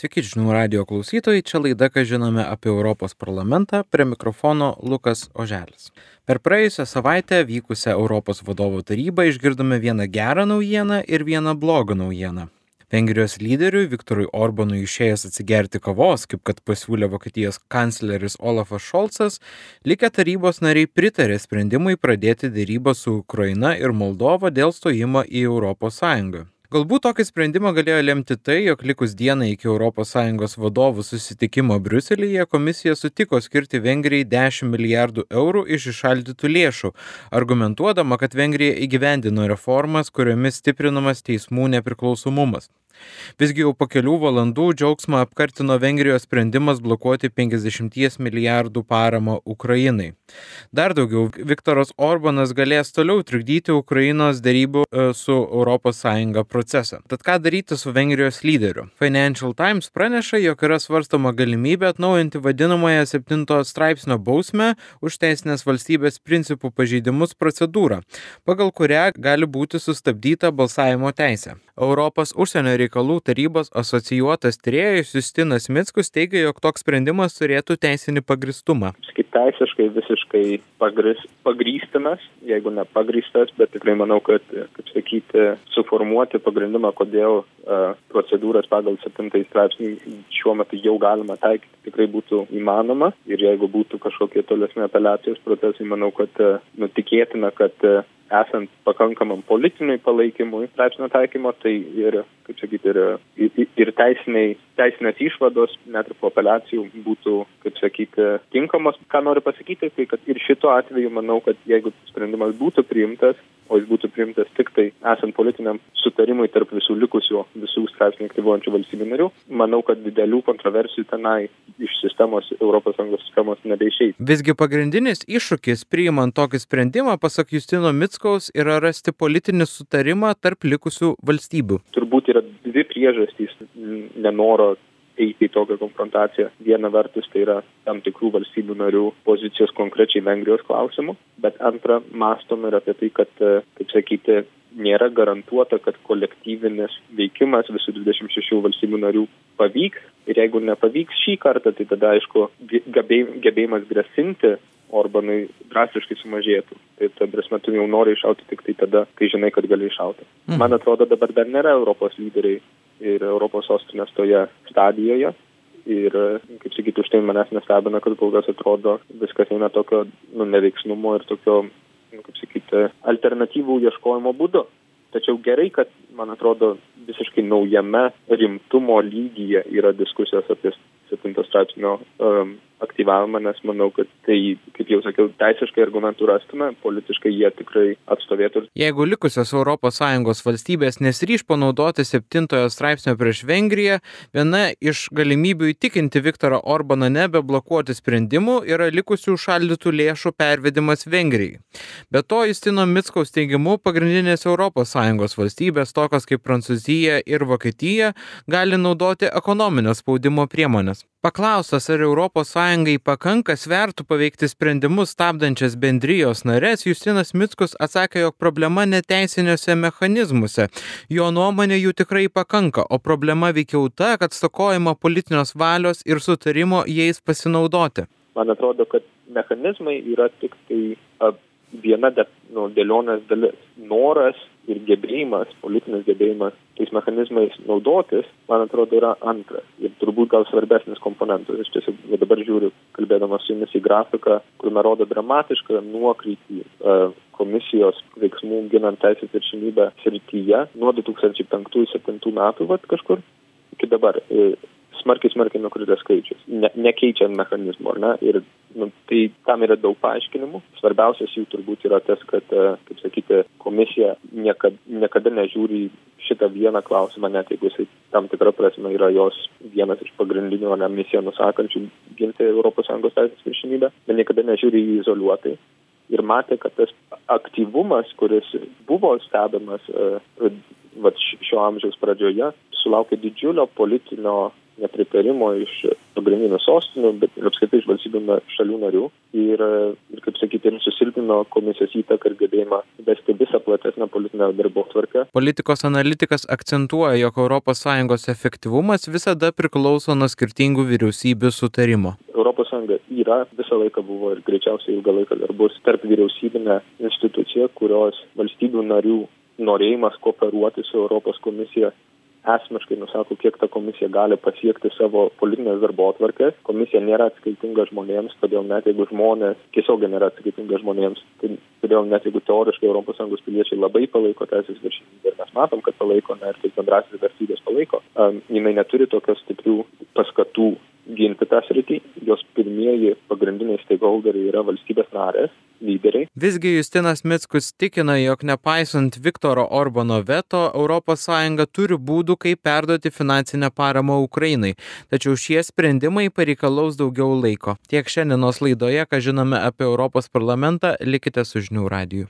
Sveiki, žinių radio klausytojai, čia laida, ką žinome apie Europos parlamentą, prie mikrofono Lukas Oželis. Per praėjusią savaitę vykusią Europos vadovų tarybą išgirdome vieną gerą naujieną ir vieną blogą naujieną. Vengrijos lyderiui Viktorui Orbanui išėjęs atsigerti kavos, kaip kad pasiūlė Vokietijos kancleris Olafas Šolcas, likę tarybos nariai pritarė sprendimui pradėti dėrybą su Ukraina ir Moldova dėl stojimo į ES. Galbūt tokį sprendimą galėjo lemti tai, jog likus dienai iki ES vadovų susitikimo Briuselėje komisija sutiko skirti Vengrijai 10 milijardų eurų iš išaldytų lėšų, argumentuodama, kad Vengrija įgyvendino reformas, kuriomis stiprinamas teismų nepriklausomumas. Visgi jau po kelių valandų džiaugsmą apkartino Vengrijos sprendimas blokuoti 50 milijardų paramą Ukrainai. Dar daugiau, Viktoras Orbanas galės toliau trukdyti Ukrainos dėrybų e, su ES procesą. Tad ką daryti su Vengrijos lyderiu? Financial Times praneša, jog yra svarstama galimybė atnaujinti vadinamąją 7 straipsnio bausmę už teisinės valstybės principų pažeidimus procedūrą, pagal kurią gali būti sustabdyta balsavimo teisė. Europos užsienio reikalų tarybos asocijuotas tyrėjas Justinas Mickus teigia, jog toks sprendimas turėtų teisinį pagristumą. Teisiškai visiškai pagris, pagrystinas, jeigu ne pagristas, bet tikrai manau, kad, kaip sakyti, suformuoti pagrindimą, kodėl uh, procedūras pagal 7 straipsnį šiuo metu jau galima taikyti, tikrai būtų įmanoma. Ir jeigu būtų kažkokie tolesni apeliacijos procesai, manau, kad uh, nutikėtina, kad uh, esant pakankamam politiniui palaikymui straipsnio taikymo, tai ir, kaip sakyti, ir, ir, ir teisiniai, teisinės išvados, net ir po apeliacijų būtų, kaip sakyti, tinkamos. Ką noriu pasakyti, tai kad ir šituo atveju manau, kad jeigu sprendimas būtų priimtas, o jis būtų priimtas tik tai esant politiniam sutarimui tarp visų likusių, visų straipsnį aktyvuojančių valstybių narių, manau, kad didelių kontroversijų tenai iš sistemos, ES sistemos nebeišeis. Visgi pagrindinis iššūkis priimant tokį sprendimą, pasak Justino Mitskaus, yra rasti politinį sutarimą tarp likusių valstybių. Turbūt yra dvi priežastys nenoro eiti į tokią konfrontaciją. Viena vertus tai yra tam tikrų valstybių narių pozicijos konkrečiai Vengrijos klausimų, bet antra, mastom ir apie tai, kad, e, kaip sakyti, nėra garantuota, kad kolektyvinis veikimas visų 26 valstybių narių pavyks. Ir jeigu nepavyks šį kartą, tai tada, aišku, gebėjimas grasinti Orbanui drastiškai sumažėtų. Tai ta prasme, tu jau nori iššauti tik tai tada, kai žinai, kad gali iššauti. Mm. Man atrodo, dabar dar nėra Europos lyderiai ir Europos sostinės toje stadijoje. Ir, kaip sakyti, už tai manęs nestebina, kad kol kas atrodo viskas eina tokio nu, neveiksnumo ir tokio, nu, kaip sakyti, alternatyvų ieškojimo būdu. Tačiau gerai, kad, man atrodo, visiškai naujame rimtumo lygyje yra diskusijos apie 7 straipsnio um, aktyvavimą, nes manau, kad tai, kaip jau sakiau, teisiškai argumentų rastume, politiškai jie tikrai atstovėtų. Jeigu likusios ES valstybės nesiryš panaudoti 7 straipsnio prieš Vengriją, viena iš galimybių įtikinti Viktorą Orbaną nebeblokuoti sprendimų yra likusių šaldytų lėšų pervedimas Vengrijai. Be to, Justino Mitskaus teigimu, pagrindinės ES valstybės, tokios kaip Prancūzija ir Vokietija, gali naudoti ekonominio spaudimo priemonės. Paklaustas, ar ES pakanka svertų paveikti sprendimus stabdančias bendrijos narės, Justinas Mickus atsakė, jog problema neteisiniuose mechanizmuose. Jo nuomonė jų tikrai pakanka, o problema veikiau ta, kad stokojama politinios valios ir sutarimo jais pasinaudoti. Man atrodo, kad mechanizmai yra tik tai viena nu, dėlionės dalis. Noras ir gebėjimas, politinis gebėjimas tais mechanizmais naudotis, man atrodo, yra antras turbūt gal svarbesnis komponentas. Aš tiesiog dabar žiūriu, kalbėdamas su jumis į grafiką, kuriame rodo dramatišką nuokrypį uh, komisijos veiksmų ginant teisės viršinybę srityje nuo 2005-2007 metų, vat kažkur iki dabar. Ir smarkiai, smarkiai nukritęs skaičius, ne, nekeičiant mechanizmo, ar ne? Ir nu, tai tam yra daug paaiškinimų. Svarbiausias jų turbūt yra tas, kad, e, kaip sakyti, komisija niekada, niekada nežiūri šitą vieną klausimą, net jeigu jisai tam tikrą prasme yra jos vienas iš pagrindinių ne, misiją nusakančių ginti ES teisės viršinybę, bet niekada nežiūri jį izoliuotai. Ir matė, kad tas aktyvumas, kuris buvo stebimas uh, šio amžiaus pradžioje, sulaukė didžiulio politinio nepritarimo iš pagrindinių sostinių, bet ir apskritai iš valstybių šalių narių. Ir, ir kaip sakyti, ir susilpino komisijos įtaką ir gebėjimą vesti visą platesnę politinę darbo tvarkę. Politikos analitikas akcentuoja, jog ES efektyvumas visada priklauso nuo skirtingų vyriausybių sutarimo. ES yra visą laiką buvo ir greičiausiai ilgą laiką dar bus tarp vyriausybinė institucija, kurios valstybių narių norėjimas kooperuoti su Europos komisija esmiškai nusako, kiek ta komisija gali pasiekti savo politinės darbo atvarkės. Komisija nėra atskaitinga žmonėms, todėl net jeigu žmonės tiesiog nėra atskaitinga žmonėms, tai todėl net jeigu teoriškai ES piliečiai labai palaiko teisės viršinybę ir mes matom, kad palaiko, na ir kaip bendrasis vertybės palaiko, um, jinai neturi tokios stiprių paskatų ginti tą sritį. Jos pirmieji pagrindiniai stakeholderiai yra valstybės narės, lyderiai. Visgi Justinas Mitskus tikina, jog nepaisant Viktoro Orbano veto, ES turi būdų, kaip perduoti finansinę paramą Ukrainai. Tačiau šie sprendimai pareikalaus daugiau laiko. Tiek šiandienos laidoje, ką žinome apie Europos parlamentą, likite su žinių radiju.